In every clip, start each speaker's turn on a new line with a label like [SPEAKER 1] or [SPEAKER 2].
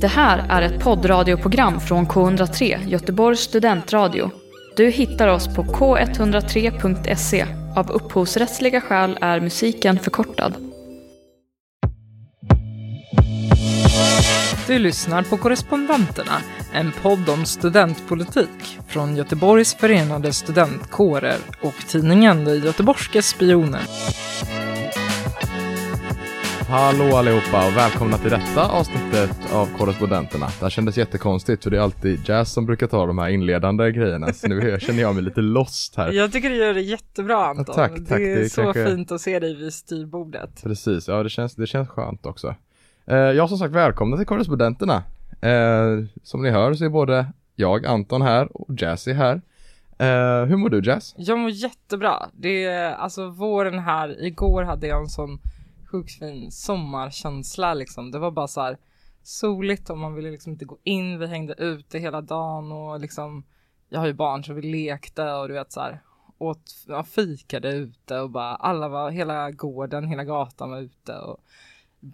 [SPEAKER 1] Det här är ett poddradioprogram från K103, Göteborgs studentradio. Du hittar oss på k103.se. Av upphovsrättsliga skäl är musiken förkortad.
[SPEAKER 2] Du lyssnar på Korrespondenterna, en podd om studentpolitik från Göteborgs förenade studentkårer och tidningen De Göteborgska Spionen.
[SPEAKER 3] Hallå allihopa och välkomna till detta avsnittet av Korrespondenterna. Det här kändes jättekonstigt för det är alltid Jazz som brukar ta de här inledande grejerna så nu känner jag mig lite lost här.
[SPEAKER 2] Jag tycker du gör det jättebra Anton.
[SPEAKER 3] Ja, tack, tack.
[SPEAKER 2] Det är
[SPEAKER 3] Det är
[SPEAKER 2] så
[SPEAKER 3] kanske-
[SPEAKER 2] fint att se dig vid styrbordet.
[SPEAKER 3] Precis, ja det känns, det känns skönt också. Eh, ja som sagt välkomna till Korrespondenterna. Eh, som ni hör så är både jag, Anton här och Jazz är här. Eh, hur mår du Jazz?
[SPEAKER 2] Jag mår jättebra. Det är alltså våren här. Igår hade jag en sån sjukt fin sommarkänsla liksom. Det var bara så här soligt och man ville liksom inte gå in. Vi hängde ute hela dagen och liksom jag har ju barn så vi lekte och du vet så här åt, ja, fikade ute och bara alla var, hela gården, hela gatan var ute och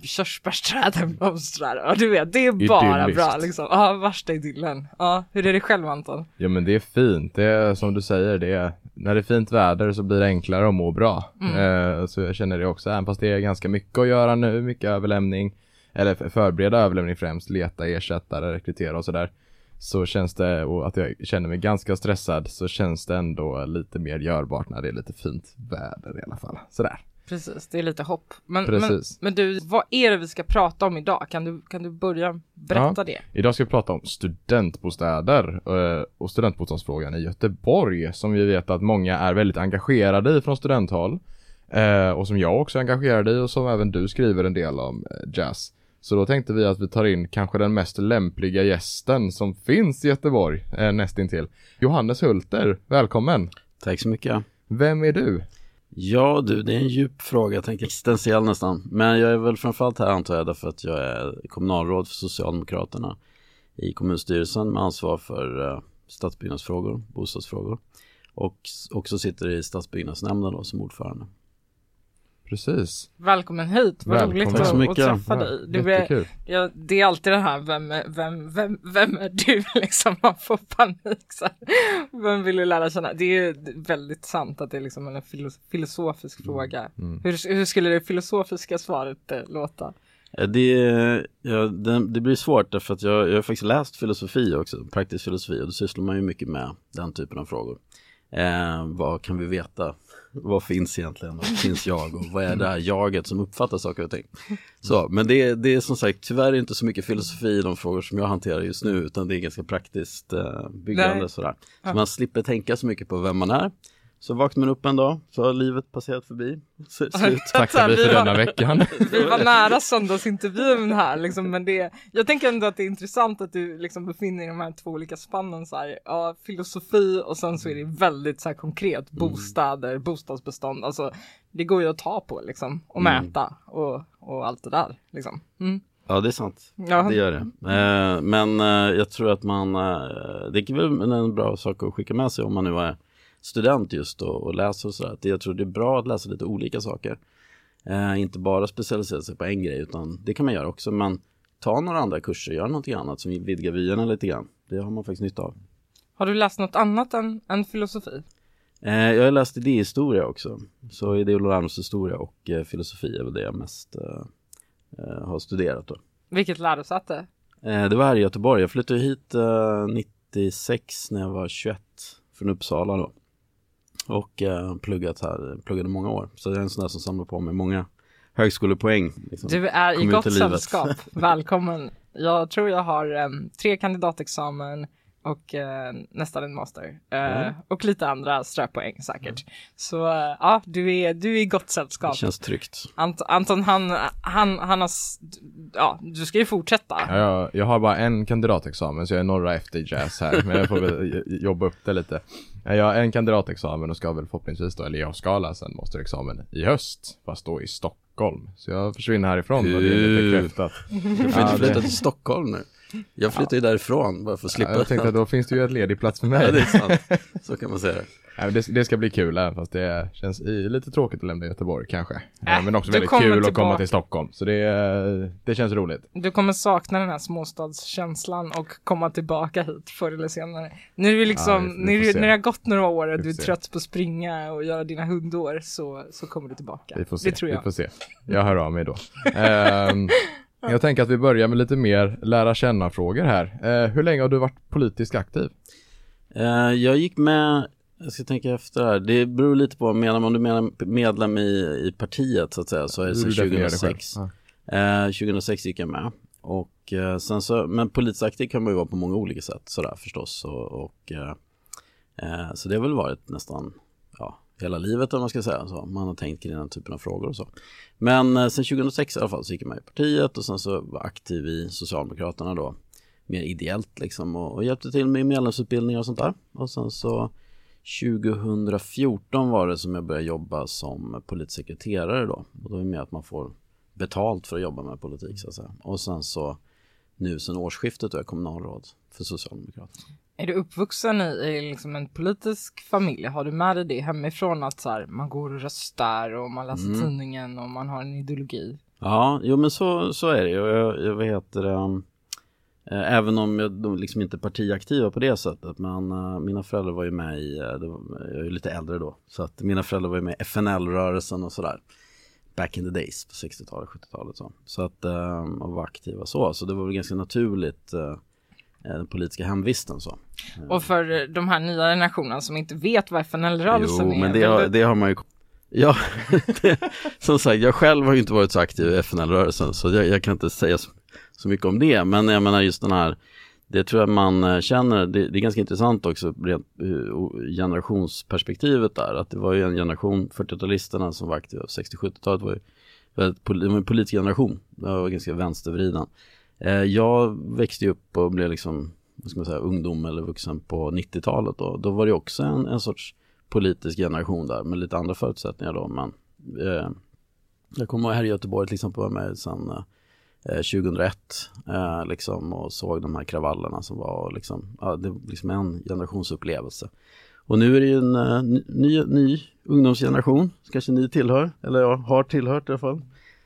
[SPEAKER 2] körsbärsträden blomstrar och du vet det är bara
[SPEAKER 3] Idylliskt.
[SPEAKER 2] bra liksom. Ja, värsta idyllen. Ja, hur är det själv Anton?
[SPEAKER 3] Ja men det är fint, det är som du säger, det är, när det är fint väder så blir det enklare att må bra. Eh, så jag känner det också, även fast det är ganska mycket att göra nu, mycket överlämning, eller för- förbereda överlämning främst, leta ersättare, rekrytera och sådär. Så känns det, och att jag känner mig ganska stressad, så känns det ändå lite mer görbart när det är lite fint väder i alla fall. Sådär.
[SPEAKER 2] Precis, det är lite hopp. Men, men, men du, vad är det vi ska prata om idag? Kan du, kan du börja berätta
[SPEAKER 3] Ja.
[SPEAKER 2] det?
[SPEAKER 3] Idag ska vi prata om studentbostäder eh, och studentbostadsfrågan i Göteborg som vi vet att många är väldigt engagerade i från studenthåll eh, och som jag också är engagerad i och som även du skriver en del om eh, Jazz. Så då tänkte vi att vi tar in kanske den mest lämpliga gästen som finns i Göteborg eh, nästintill. Johannes Hulter, välkommen!
[SPEAKER 4] Tack så mycket.
[SPEAKER 3] Vem är du?
[SPEAKER 4] Ja du, det är en djup fråga, jag tänker existentiell nästan. Men jag är väl framförallt här antar jag därför att jag är kommunalråd för Socialdemokraterna i kommunstyrelsen med ansvar för eh, stadsbyggnadsfrågor, bostadsfrågor. Och också sitter i stadsbyggnadsnämnden då som ordförande.
[SPEAKER 3] Precis.
[SPEAKER 2] Välkommen hit, vad
[SPEAKER 3] Välkommen.
[SPEAKER 2] roligt
[SPEAKER 4] Tack
[SPEAKER 2] att,
[SPEAKER 4] så
[SPEAKER 2] att
[SPEAKER 4] mycket.
[SPEAKER 2] träffa dig. Det är,
[SPEAKER 3] Jättekul.
[SPEAKER 2] ja, det är alltid det här, vem, är- vem, vem, vem är du liksom? Man får panik så här. Vem vill du lära känna? Det är väldigt sant att det är liksom en filos- filosofisk fråga.
[SPEAKER 3] mm.
[SPEAKER 2] Hur, hur skulle det filosofiska svaret eh, låta?
[SPEAKER 4] Det, ja, det, det blir svårt därför att jag, jag har faktiskt läst filosofi också, praktisk filosofi och då sysslar man ju mycket med den typen av frågor. Eh, vad kan vi veta? Vad finns egentligen? Vad finns jag? Och vad är det här jaget som uppfattar saker och ting? Så, men det, det är som sagt tyvärr inte så mycket filosofi i de frågor som jag hanterar just nu utan det är ganska praktiskt eh, byggande
[SPEAKER 2] Nej.
[SPEAKER 4] sådär. Så man slipper tänka så mycket på vem man är. Så vaknar man upp en dag så har livet passerat förbi. Så, slut.
[SPEAKER 3] Tackar vi för denna veckan.
[SPEAKER 2] Vi var nära söndagsintervjun här liksom, men det, jag tänker ändå att det är intressant att du liksom befinner dig i de här två olika spannen så här, ja, filosofi och sen så är det väldigt så här konkret, bostäder, bostadsbestånd, alltså det går ju att ta på liksom och
[SPEAKER 4] Mm.
[SPEAKER 2] mäta och, och allt det där liksom. Mm.
[SPEAKER 4] Ja, det är sant.
[SPEAKER 2] Ja.
[SPEAKER 4] Det gör det. Eh, men eh, jag tror att man, eh, det är väl en bra sak att skicka med sig om man nu är student just och, och läser och sådär. Jag tror det är bra att läsa lite olika saker. Eh, inte bara specialisera sig på en grej utan det kan man göra också. Men ta några andra kurser, gör någonting annat som vidgar vyerna lite grann. Det har man faktiskt nytta av.
[SPEAKER 2] Har du läst något annat än, än filosofi?
[SPEAKER 4] Eh, jag har läst idéhistoria också. Så idé och lärdomshistoria och eh, filosofi är väl det jag mest eh, eh, har studerat då.
[SPEAKER 2] Vilket lärosäte?
[SPEAKER 4] Eh, det var här i Göteborg. Jag flyttade hit eh, 96 när jag var 21 från Uppsala då. Och eh, pluggat här, pluggade många år. Så jag är en sån där som samlar på mig många högskolepoäng. Liksom.
[SPEAKER 2] Du är i gott sällskap. Välkommen. Jag tror jag har em, tre kandidatexamen och eh, nästan en master. Eh,
[SPEAKER 4] Mm.
[SPEAKER 2] Och lite andra ströpoäng säkert. Så eh, ja, du är, du är i gott
[SPEAKER 4] Det
[SPEAKER 2] sällskap.
[SPEAKER 4] känns tryggt.
[SPEAKER 2] Ant, Anton, han, han, han har, ja, du ska ju fortsätta.
[SPEAKER 3] Ja, jag, jag har bara en kandidatexamen så jag är några efter jazz här men jag får väl jobba upp det lite. Ja, Jag har en kandidatexamen och ska väl förhoppningsvis då, eller jag ska läsa en masterexamen i höst fast då i Stockholm. Så jag försvinner härifrån och det är lite bekräftat.
[SPEAKER 4] Du får inte flytta
[SPEAKER 3] det-
[SPEAKER 4] till Stockholm nu. Jag flyttar ju därifrån bara för att slippa.
[SPEAKER 3] Ja, jag tänkte att då finns det ju ett ledig plats för mig.
[SPEAKER 4] Ja, det är sant. Så kan man säga det.
[SPEAKER 3] Nej, men det, det ska bli kul även fast det känns i, lite tråkigt att lämna Göteborg kanske.
[SPEAKER 2] Äh,
[SPEAKER 3] men också väldigt kul att
[SPEAKER 2] tillbaka.
[SPEAKER 3] komma till Stockholm. Så det, det känns roligt.
[SPEAKER 2] Du kommer sakna den här småstadskänslan och komma tillbaka hit förr eller senare. Nu är vi liksom,
[SPEAKER 3] Ja, vi- vi
[SPEAKER 2] när, när det har gått några år och
[SPEAKER 3] Vi
[SPEAKER 2] du är
[SPEAKER 3] se.
[SPEAKER 2] trött på att springa och göra dina hundår så, så kommer du tillbaka.
[SPEAKER 3] Vi får se.
[SPEAKER 2] Det tror
[SPEAKER 3] Vi
[SPEAKER 2] jag.
[SPEAKER 3] får se. Jag hör av mig då. Ehm, jag tänker att vi börjar med lite mer lära känna-frågor här. Eh, hur länge har du varit politiskt aktiv?
[SPEAKER 4] Eh, jag gick med, jag ska tänka efter här, det beror lite på, menar, om du menar medlem i, i partiet så att säga, så är det sedan
[SPEAKER 3] du definierar det
[SPEAKER 4] 2006.
[SPEAKER 3] själv. Ja.
[SPEAKER 4] Eh, 2006 gick jag med. Och eh, sen så, men politiskt aktiv kan man ju vara på många olika sätt sådär förstås. Och, och, eh, eh, så det har väl varit nästan, ja, hela livet om man ska säga så. Man har tänkt kring den typen av frågor och så. Men eh, sen 2006 i alla fall så gick jag med i partiet och sen så var aktiv i Socialdemokraterna då. Mer ideellt liksom och, och hjälpte till med medlemsutbildningar och sånt där. Och sen så 2014 var det som jag började jobba som politisk sekreterare då. Och då är det mer att man får betalt för att jobba med politik så att säga. Och sen så nu sen årsskiftet är jag kommunalråd för Socialdemokraterna.
[SPEAKER 2] Är du uppvuxen i, i liksom en politisk familj? Har du med dig det hemifrån att så här, man går och röstar och man läser
[SPEAKER 4] Mm.
[SPEAKER 2] tidningen och man har en ideologi?
[SPEAKER 4] Ja, jo men så, så är det ju. Jag, jag, vad heter det? um, Även om jag de liksom inte är partiaktiva på det sättet. Men eh, mina föräldrar var ju med i, eh, var, jag är ju lite äldre då. Så att mina föräldrar var ju med i FNL-rörelsen och sådär. Back in the days på 60-talet, 70-talet så. Så att, eh, och var aktiva så. Så det var väl ganska naturligt den politiska hemvisten så.
[SPEAKER 2] Och för de här nya generationerna som inte vet vad FNL-rörelsen
[SPEAKER 4] Jo,
[SPEAKER 2] är.
[SPEAKER 4] men det har, det har man ju Ja, det, som sagt, jag själv har ju inte varit så aktiv i FNL-rörelsen så jag, jag kan inte säga så, så mycket om det. Men jag menar just den här, det tror jag man eh, känner, det, det är ganska intressant också rent eh, generationsperspektivet där. Att det var ju en generation, 40-talisterna som var aktiva, 60-70-talet var ju det var en politisk generation, det var ganska vänstervriden. Eh, jag växte upp och blev liksom, vad ska man säga, ungdom eller vuxen på 90-talet då. Då var det också en, en sorts politisk generation där med lite andra förutsättningar då. Men eh, jag kommer ihåg här i Göteborg till exempel var med sedan eh, 2001 eh, liksom och såg de här kravallerna som var liksom, ja, det var liksom en generationsupplevelse. Och nu är det ju en eh, ny, ny, ny ungdomsgeneration, kanske ni tillhör, eller jag har tillhört i alla fall,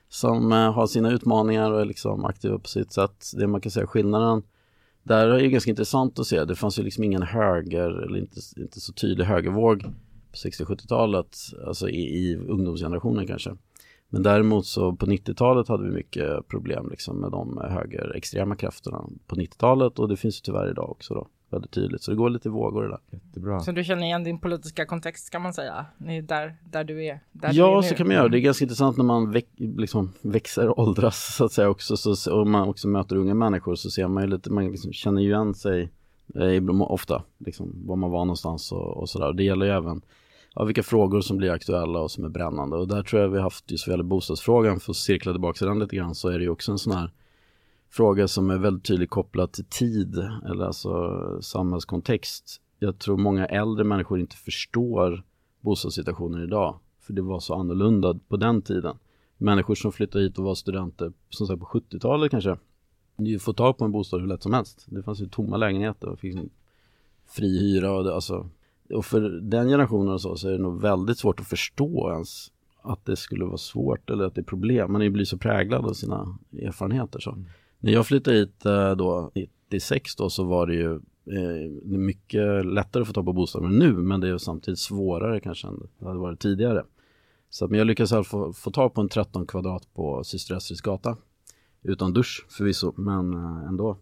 [SPEAKER 4] som eh, har sina utmaningar och är liksom aktiva på sitt sätt. Det man kan säga skillnaden där är ju ganska intressant att se. Det fanns ju liksom ingen höger eller inte, inte så tydlig högervåg på 60-70-talet, alltså i, i ungdomsgenerationen kanske. Men däremot så på 90-talet hade vi mycket problem liksom med de högerextrema krafterna på 90-talet och det finns ju tyvärr idag också då, väldigt tydligt. Så det går lite i vågor det där.
[SPEAKER 3] Jättebra.
[SPEAKER 2] Så du känner igen din politiska kontext kan man säga? Där, där du är. Där du
[SPEAKER 4] Ja,
[SPEAKER 2] är
[SPEAKER 4] så kan man göra. Det är ganska intressant när man väx, liksom växer och åldras så att säga också. Så, och man också möter unga människor så ser man ju lite, man liksom känner ju igen sig eh, ibland- ofta, liksom var man var någonstans och, och sådär. Det gäller ju även ja, vilka frågor som blir aktuella och som är brännande. Och där tror jag vi har haft, just vad gäller bostadsfrågan, för att cirkla tillbaka till den lite grann, så är det ju också en sån här fråga som är väldigt tydligt kopplad till tid, eller alltså samhällskontext. Jag tror många äldre människor inte förstår bostadssituationen idag, för det var så annorlunda på den tiden. Människor som flyttade hit och var studenter, som sagt på 70-talet kanske, ni får tag på en bostad hur lätt som helst. Det fanns ju tomma lägenheter och fick fri hyra och det, alltså och för den generationen och så, så är det nog väldigt svårt att förstå ens att det skulle vara svårt eller att det är problem. Man är ju blir så präglad av sina erfarenheter. Så. Mm. När jag flyttade hit eh, då, 96 då, så var det ju eh, mycket lättare att få tag på bostad än nu, men det är ju samtidigt svårare kanske än det hade varit tidigare. Så att, men jag lyckades alltså få, få tag på en 13 kvadrat på Syster Estrids gata. Utan dusch förvisso, men eh, ändå.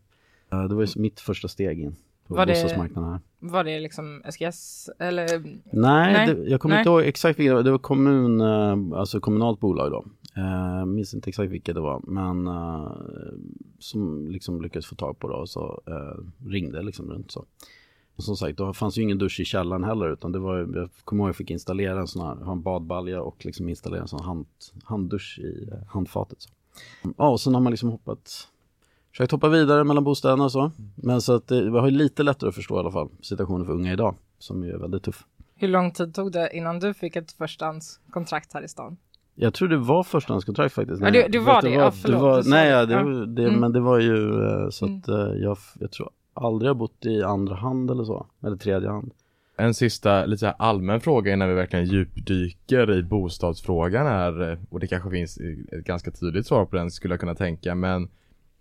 [SPEAKER 4] Eh, det var ju mitt första steg in på
[SPEAKER 2] Var det-
[SPEAKER 4] bostadsmarknaden här.
[SPEAKER 2] Var det liksom SGS eller?
[SPEAKER 4] Nej,
[SPEAKER 2] Nej,
[SPEAKER 4] Det, jag kommer
[SPEAKER 2] nej.
[SPEAKER 4] inte ihåg exakt vilket det var. Det var kommun, eh, alltså kommunalt bolag då. Eh, minns inte exakt vilket det var, men eh, som liksom lyckades få tag på det och så ringde liksom runt så. Och som sagt, då fanns ju ingen dusch i källaren heller utan det var jag kommer ihåg jag fick installera en sån här, ha en badbalja och liksom installera en sån hand, handdusch i handfatet. Så. Ja, och sen har man liksom hoppat Försökt hoppa vidare mellan bostäderna och så. Men så att det, vi har ju lite lättare att förstå i alla fall situationen för unga idag. Som ju är väldigt tuff.
[SPEAKER 2] Hur lång tid tog det innan du fick ett förstahandskontrakt här i stan?
[SPEAKER 4] Jag tror det var förstahandskontrakt faktiskt.
[SPEAKER 2] Ja, det- det var det. Ja, förlåt,
[SPEAKER 4] var,
[SPEAKER 2] du sa
[SPEAKER 4] nej,
[SPEAKER 2] det.
[SPEAKER 4] ja, det,
[SPEAKER 2] Ja.
[SPEAKER 4] var- det,
[SPEAKER 2] Mm.
[SPEAKER 4] men det var ju eh, så att eh, jag, jag tror aldrig jag bott i andra hand eller så. Eller tredje hand.
[SPEAKER 3] En sista lite så här allmän fråga innan vi verkligen djupdyker i bostadsfrågan här eh, och det kanske finns ett ganska tydligt svar på den skulle jag kunna tänka men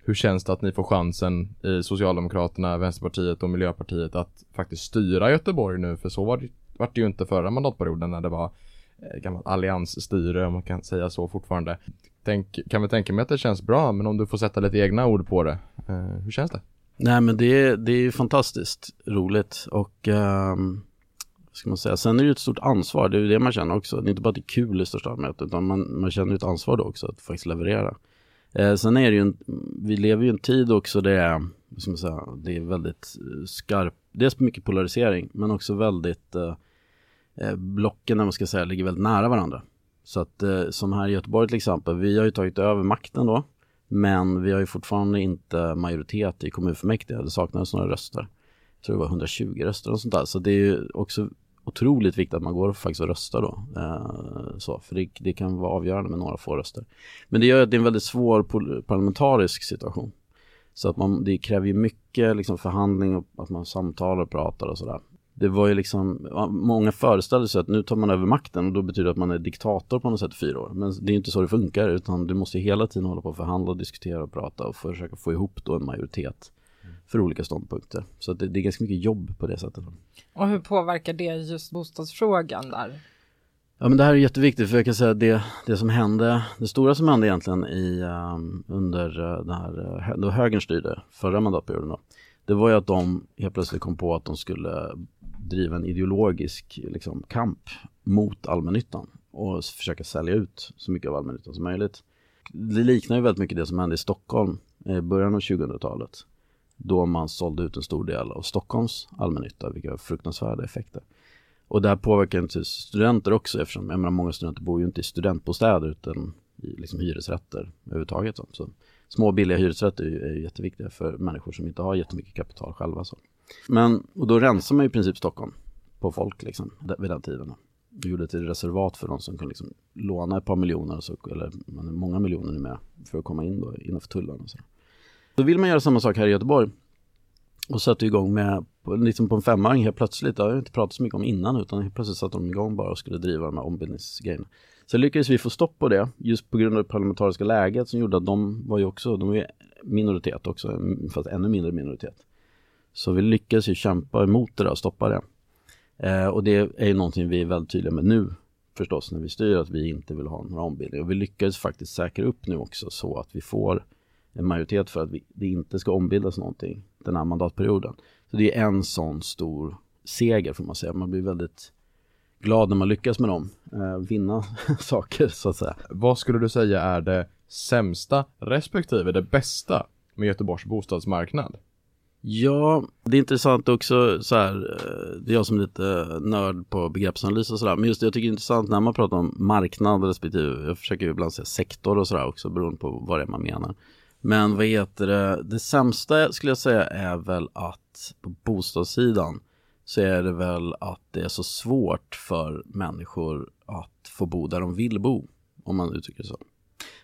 [SPEAKER 3] hur känns det att ni får chansen i Socialdemokraterna, Vänsterpartiet och Miljöpartiet att faktiskt styra Göteborg nu? För så var det, var det ju inte förra mandatperioden när det var eh, gammalt alliansstyre om man kan säga så fortfarande. Tänk, kan vi tänka mig att det känns bra men om du får sätta lite egna ord på det. Eh, hur känns det?
[SPEAKER 4] Nej men det, det är fantastiskt roligt och um, ska man säga, sen är det ju ett stort ansvar, det är ju det man känner också. Det är inte bara att det är kul i största allmänhet utan man, man känner ett ansvar då också att faktiskt leverera. Eh, sen är det ju, en, vi lever ju i en tid också där det är, ska säga, det är väldigt eh, skarp, dels mycket polarisering men också väldigt eh, eh blocken, när man ska säga, ligger väldigt nära varandra. Så att eh, som här i Göteborg till exempel, vi har ju tagit över makten då men vi har ju fortfarande inte majoritet i kommunfullmäktige, det saknas några röster. Jag tror det var 120 röster och sånt där. Så det är ju också otroligt viktigt att man går och faktiskt och röstar då. Eh, så, för det, det, kan vara avgörande med några få röster. Men det gör att det är en väldigt svår parlamentarisk situation. Så att man, det kräver ju mycket liksom, förhandling och att man samtalar och pratar och sådär. Det var ju liksom, många föreställde sig att nu tar man över makten och då betyder det att man är diktator på något sätt i fyra år. Men det är inte så det funkar utan du måste hela tiden hålla på och förhandla, och diskutera och prata och försöka få ihop då en majoritet för olika ståndpunkter. Så det, det, är ganska mycket jobb på det sättet.
[SPEAKER 2] Och hur påverkar det just bostadsfrågan där?
[SPEAKER 4] Ja men det här är jätteviktigt för jag kan säga att det, det som hände, det stora som hände egentligen i, um, under uh, det här, uh, då högern styrde förra mandatperioden då, det var ju att de helt plötsligt kom på att de skulle driva en ideologisk liksom, kamp mot allmännyttan och försöka sälja ut så mycket av allmännyttan som möjligt. Det liknar ju väldigt mycket det som hände i Stockholm i början av 2000-talet då man sålde ut en stor del av Stockholms allmännytta, vilka var fruktansvärda effekter. Och det här påverkar inte studenter också eftersom jag menar, många studenter bor ju inte i studentbostäder utan i liksom hyresrätter överhuvudtaget. Så små billiga hyresrätter är ju, är jätteviktiga för människor som inte har jättemycket kapital själva. Så. Men, och då rensar man i princip Stockholm på folk liksom, vid den tiden. Vi gjorde till reservat för de som kunde liksom låna ett par miljoner, så, eller många miljoner numera, för att komma in då, innanför tullarna. Och så. Då vill man göra samma sak här i Göteborg. Och satte igång med, liksom på en femöring helt plötsligt, det har jag inte pratat så mycket om innan utan helt plötsligt satte de igång bara och skulle driva de här ombildningsgrejerna. Sen lyckades vi få stopp på det, just på grund av det parlamentariska läget som gjorde att de var ju också, de var ju minoritet också, fast ännu mindre minoritet. Så vi lyckades ju kämpa emot det där och stoppa det. Eh, och det är ju någonting vi är väldigt tydliga med nu förstås när vi styr att vi inte vill ha några ombildningar. Och vi lyckades faktiskt säkra upp nu också så att vi får en majoritet för att vi, det inte ska ombildas någonting den här mandatperioden. Så det är en sån stor seger får man säga. Man blir väldigt glad när man lyckas med dem, eh, vinna saker så att säga.
[SPEAKER 3] Vad skulle du säga är det sämsta respektive det bästa med Göteborgs bostadsmarknad?
[SPEAKER 4] Ja, det är intressant också så här, eh, det är jag som är lite nörd på begreppsanalys och sådär, men just det jag tycker det är intressant när man pratar om marknad respektive, jag försöker ibland säga sektor och sådär också beroende på vad det är man menar. Men vad heter det, det sämsta skulle jag säga är väl att på bostadssidan så är det väl att det är så svårt för människor att få bo där de vill bo, om man uttrycker det så.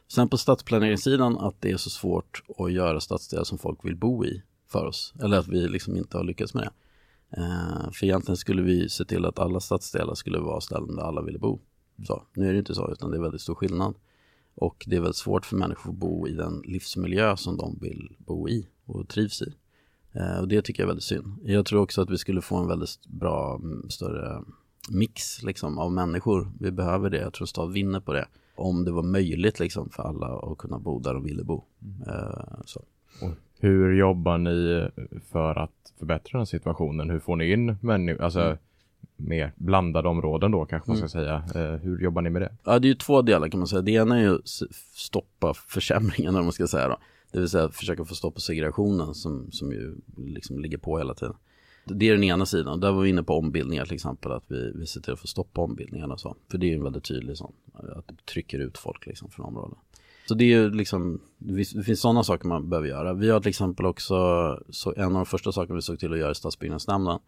[SPEAKER 4] Sen på stadsplaneringssidan att det är så svårt att göra stadsdelar som folk vill bo i för oss, eller att vi liksom inte har lyckats med det. Eh, för egentligen skulle vi se till att alla stadsdelar skulle vara ställen där alla ville bo. Så, nu är det inte så, utan det är väldigt stor skillnad. Och det är väldigt svårt för människor att bo i den livsmiljö som de vill bo i och trivs i. Eh, och det tycker jag är väldigt synd. Jag tror också att vi skulle få en väldigt bra, mm, större mix liksom, av människor. Vi behöver det. Jag tror stad vinner på det. Om det var möjligt liksom, för alla att kunna bo där de ville bo. Mm. Eh, så.
[SPEAKER 3] hur jobbar ni för att förbättra den situationen? Hur får ni in människor? Alltså, mm mer blandade områden då kanske man ska mm. säga. Eh, hur jobbar ni med det?
[SPEAKER 4] Ja, det är ju två delar kan man säga. Det ena är ju att stoppa försämringen, om man ska säga då. Det vill säga försöka få stopp på segregationen som, som ju liksom ligger på hela tiden. Det är den ena sidan. Där var vi inne på ombildningar till exempel. Att vi, vi ser till att få stopp på ombildningarna. Så. För det är ju en väldigt tydlig sån. Att det trycker ut folk liksom från området. Så det är ju liksom, det finns sådana saker man behöver göra. Vi har till exempel också, så en av de första sakerna vi såg till att göra i stadsbyggnadsnämnden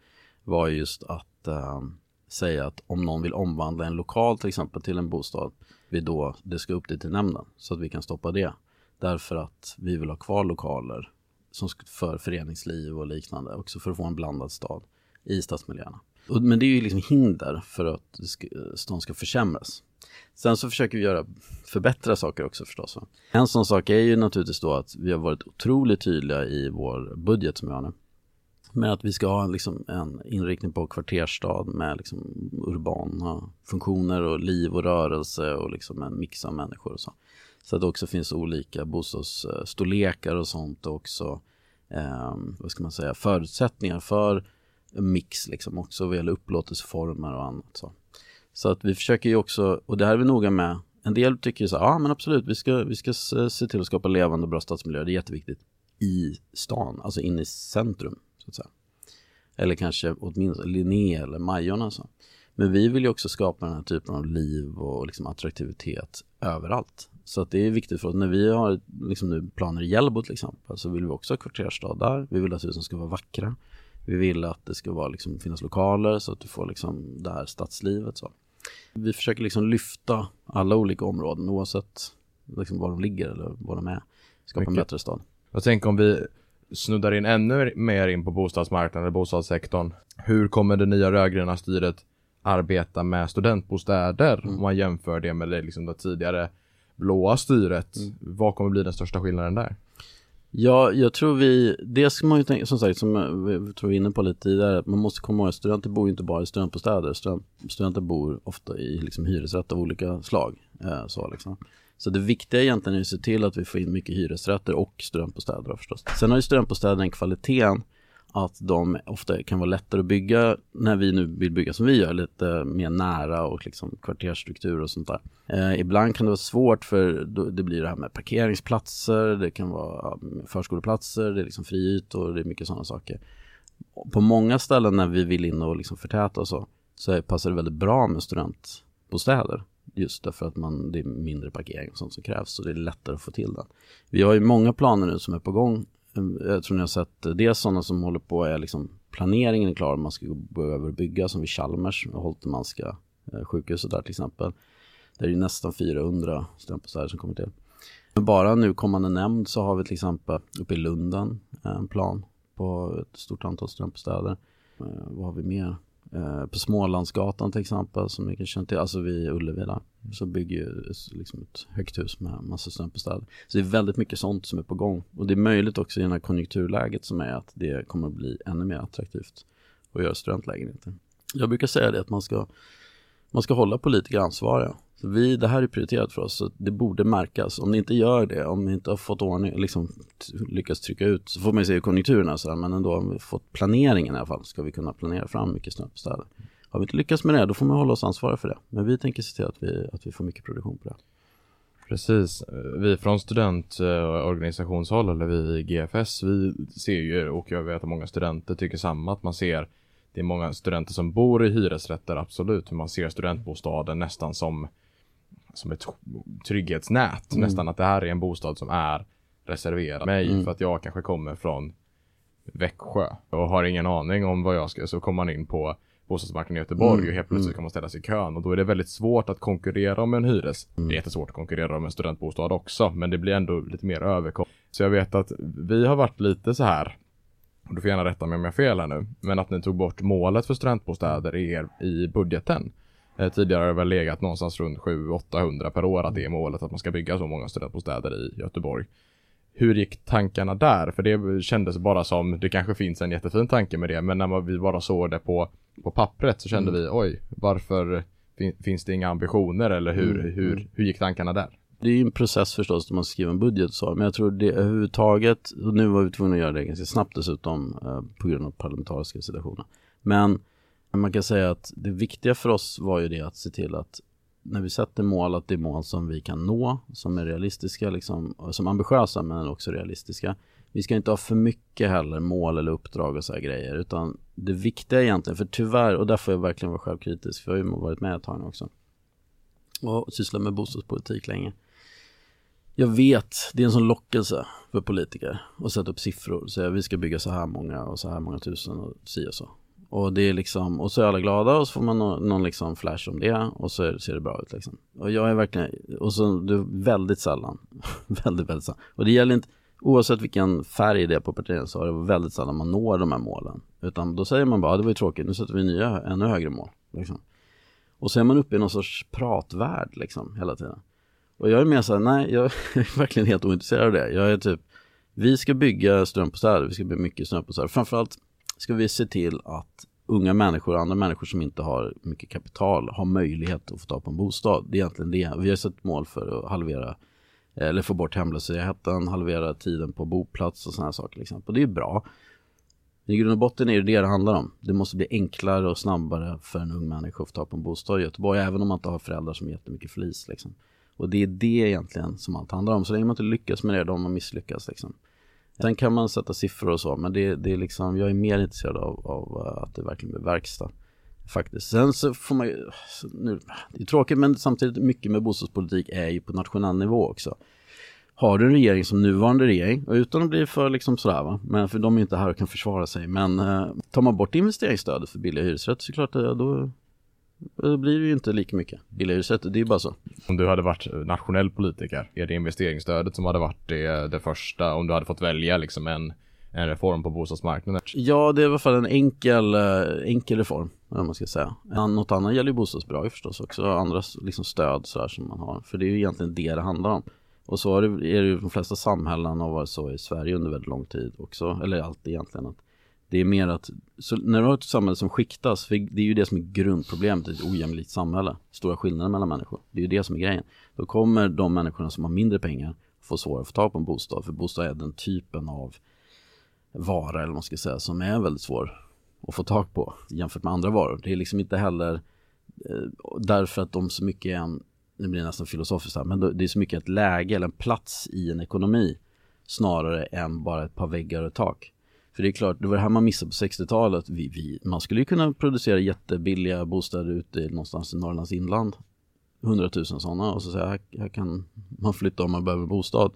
[SPEAKER 4] var just att äh, säga att om någon vill omvandla en lokal till exempel till en bostad, vi då, det ska upp det till nämnden så att vi kan stoppa det. Därför att vi vill ha kvar lokaler som för föreningsliv och liknande, också för att få en blandad stad i stadsmiljöerna. Men det är ju liksom hinder för att stan ska försämras. Sen så försöker vi göra, förbättra saker också förstås. En sån sak är ju naturligtvis då att vi har varit otroligt tydliga i vår budget som vi har nu. Med att vi ska ha liksom en inriktning på kvarterstad med liksom urbana funktioner och liv och rörelse och liksom en mix av människor och så. Så att det också finns olika bostadsstorlekar och sånt och också eh, vad ska man säga, förutsättningar för mix liksom också vad gäller upplåtelseformer och annat. Så. så att vi försöker ju också, och det här är vi noga med, en del tycker ju så ja men absolut, vi ska, vi ska se till att skapa levande och bra stadsmiljöer, det är jätteviktigt. I stan, alltså inne i centrum, så att säga. Eller kanske åtminstone Linné eller Majorna så. Men vi vill ju också skapa den här typen av liv och liksom attraktivitet överallt. Så att det är viktigt för oss. När vi har liksom nu planer i Hjällbo till exempel så vill vi också ha kvarterstad där. Vi vill att husen ska vara vackra. Vi vill att det ska vara, liksom, finnas lokaler så att du får liksom det här stadslivet. Så. Vi försöker liksom lyfta alla olika områden oavsett liksom var de ligger eller var de är. Skapa Mycket. en bättre stad.
[SPEAKER 3] Jag tänker om vi snuddar in ännu mer in på bostadsmarknaden eller bostadssektorn. Hur kommer det nya rödgröna styret arbeta med studentbostäder mm. om man jämför det med det, liksom det tidigare blåa styret. Mm. Vad kommer bli den största skillnaden där?
[SPEAKER 4] Ja, jag tror vi, det ska man ju tänka, som sagt, som vi tror vi inne på lite tidigare, man måste komma ihåg att studenter bor ju inte bara i studentbostäder, studenter bor ofta i liksom hyresrätt av olika slag. Eh, så, liksom så det viktiga egentligen är att se till att vi får in mycket hyresrätter och studentbostäder förstås. Sen har ju studentbostäder den kvaliteten att de ofta kan vara lättare att bygga när vi nu vill bygga som vi gör, lite mer nära och liksom kvartersstruktur och sånt där. Eh, ibland kan det vara svårt för det blir det här med parkeringsplatser, det kan vara förskoleplatser, det är liksom friytor, det är mycket sådana saker. På många ställen när vi vill in och liksom förtäta och så, så passar det väldigt bra med studentbostäder. Just därför att man, det är mindre parkering och sånt som krävs så det är lättare att få till den. Vi har ju många planer nu som är på gång ehm, jag tror ni har sett, eh, dels sådana som håller på är liksom planeringen är klar, man ska gå över och bygga som vid Chalmers eh, och Holtermanska sjukhuset där till exempel. Det är ju nästan 400 studentbostäder som kommer till. Men bara nu kommande nämnd så har vi till exempel uppe i Lunden eh, en plan på ett stort antal studentbostäder. Vad har vi mer? Eh, på Smålandsgatan till exempel, som ni kanske känner till, alltså vid Ullevi där, så bygger ju liksom ett högt hus med massa studentbostäder. Så det är väldigt mycket sånt som är på gång. Och det är möjligt också i det här konjunkturläget som är att det kommer att bli ännu mer attraktivt att göra studentlägenheter. Jag brukar säga det att man ska, man ska hålla politiker ansvariga. Så vi, det här är prioriterat för oss, så det borde märkas. Om ni inte gör det, om ni inte har fått ordning, liksom lyckats trycka ut, så får man ju se hur konjunkturerna så här, men ändå om vi fått planeringen i alla fall, ska vi kunna planera fram mycket studentbostäder. Har vi inte lyckats med det, då får man hålla oss ansvariga för det. Men vi tänker se till att vi, att vi får mycket produktion på det.
[SPEAKER 3] Precis. Vi från studentorganisationshåll, eh, eller vi i GFS, vi ser ju, och jag vet att många studenter tycker samma, att man ser det är många studenter som bor i hyresrätter, absolut. Man ser studentbostaden nästan som som ett trygghetsnät. Mm. Nästan att det här är en bostad som är reserverad mig mm. för att jag kanske kommer från Växjö och har ingen aning om vad jag ska, så kommer man in på bostadsmarknaden i Göteborg mm. och helt plötsligt mm. kan man ställa sig i kön och då är det väldigt svart att konkurrera om en hyres. Mm. Det är jättesvårt att konkurrera om en studentbostad också, men det blir ändå lite mer överkomligt. Så jag vet att vi har varit lite så här och du får gärna rätta mig om jag har fel här nu, men att ni tog bort målet för studentbostäder i, er, i budgeten. Eh, tidigare har det väl legat någonstans runt 700-800 per år att det är målet att man ska bygga så många studentbostäder i Göteborg. Hur gick tankarna där? För det kändes bara som, det kanske finns en jättefin tanke med det, men när vi bara såg det på, på pappret så kände mm. vi, oj, varför fin, finns det inga ambitioner eller hur, mm. hur, mm. hur gick tankarna där?
[SPEAKER 4] Det är ju en process förstås när man skriver en budget så, men jag tror det överhuvudtaget, och nu var vi tvungna att göra det ganska snabbt dessutom eh, på grund av parlamentariska situationer. Men man kan säga att det viktiga för oss var ju det att se till att när vi sätter mål, att det är mål som vi kan nå, som är realistiska, liksom, som ambitiösa men också realistiska. Vi ska inte ha för mycket heller mål eller uppdrag och så här grejer, utan det viktiga egentligen, för tyvärr, och där får jag verkligen vara självkritisk, för jag har ju varit med ett tag nu också, och sysslat med bostadspolitik länge. Jag vet, det är en sån lockelse för politiker att sätta upp siffror och säga vi ska bygga så här många och så här många tusen och si och så. Och det är liksom, och så är alla glada och så får man någon, någon liksom flash om det och så ser det bra ut liksom. Och jag är verkligen, och så det är väldigt sällan, väldigt väldigt sällan. Och det gäller inte, Oavsett vilken färg det är på partierna så är det väldigt sällan man når de här målen. Utan då säger man bara, det var ju tråkigt, nu sätter vi nya, ännu högre mål. Liksom. Och så är man uppe i någon sorts pratvärld liksom hela tiden. Och jag är mer såhär, nej jag är verkligen helt ointresserad av det. Jag är typ, vi ska bygga strömbostäder, vi ska bygga mycket strömbostäder. Framförallt ska vi se till att unga människor och andra människor som inte har mycket kapital har möjlighet att få tag på en bostad. Det är egentligen det. Vi har sett mål för att halvera eller få bort hemlösheten, halvera tiden på boplats och sådana saker. Liksom. Och det är bra. I grund och botten är det det det handlar om. Det måste bli enklare och snabbare för en ung människa att få tag på en bostad i Göteborg, även om man inte har föräldrar som är jättemycket flis. Liksom. Och det är det egentligen som allt handlar om. Så länge man inte lyckas med det, då har man misslyckats. Liksom. Sen kan man sätta siffror och så, men det, det är liksom, jag är mer intresserad av, av eh, att det verkligen blir verkstad. Faktiskt. Sen så får man ju, nu, det är tråkigt men samtidigt mycket med bostadspolitik är ju på nationell nivå också. Har du en regering som nuvarande regering, och utan att bli för liksom sådär va, men för de är inte här och kan försvara sig, men eh, tar man bort investeringsstödet för billiga hyresrätter så klart att då, då blir det ju inte lika mycket billiga hyresrätter, det är ju bara så.
[SPEAKER 3] Om du hade varit nationell politiker, är det investeringsstödet som hade varit det, det första om du hade fått välja liksom en, en reform på bostadsmarknaden?
[SPEAKER 4] Ja, det är i alla fall en enkel, eh, enkel reform, om man ska säga. Något annat gäller ju bostadsbidrag förstås också, andra liksom stöd sådär som man har, för det är ju egentligen det det handlar om. Och så är det, är det ju de flesta samhällen har varit så i Sverige under väldigt lång tid också, eller allt egentligen. Att det är mer att, så när du har ett samhälle som skiktas, för det är ju det som är grundproblemet i ett ojämlikt samhälle, stora skillnader mellan människor. Det är ju det som är grejen. Då kommer de människorna som har mindre pengar få svårare att få tag på en bostad, för bostad är den typen av vara, eller vad man ska säga, som är väldigt svår att få tag på jämfört med andra varor. Det är liksom inte heller eh, därför att de så mycket är en nu blir det nästan filosofiskt här, men det är så mycket ett läge eller en plats i en ekonomi snarare än bara ett par väggar och ett tak. För det är klart, det var det här man missade på 60-talet. Vi, vi, man skulle ju kunna producera jättebilliga bostäder ute någonstans i Norrlands inland. 100 000 sådana och så säga här, här kan man flytta om man behöver bostad.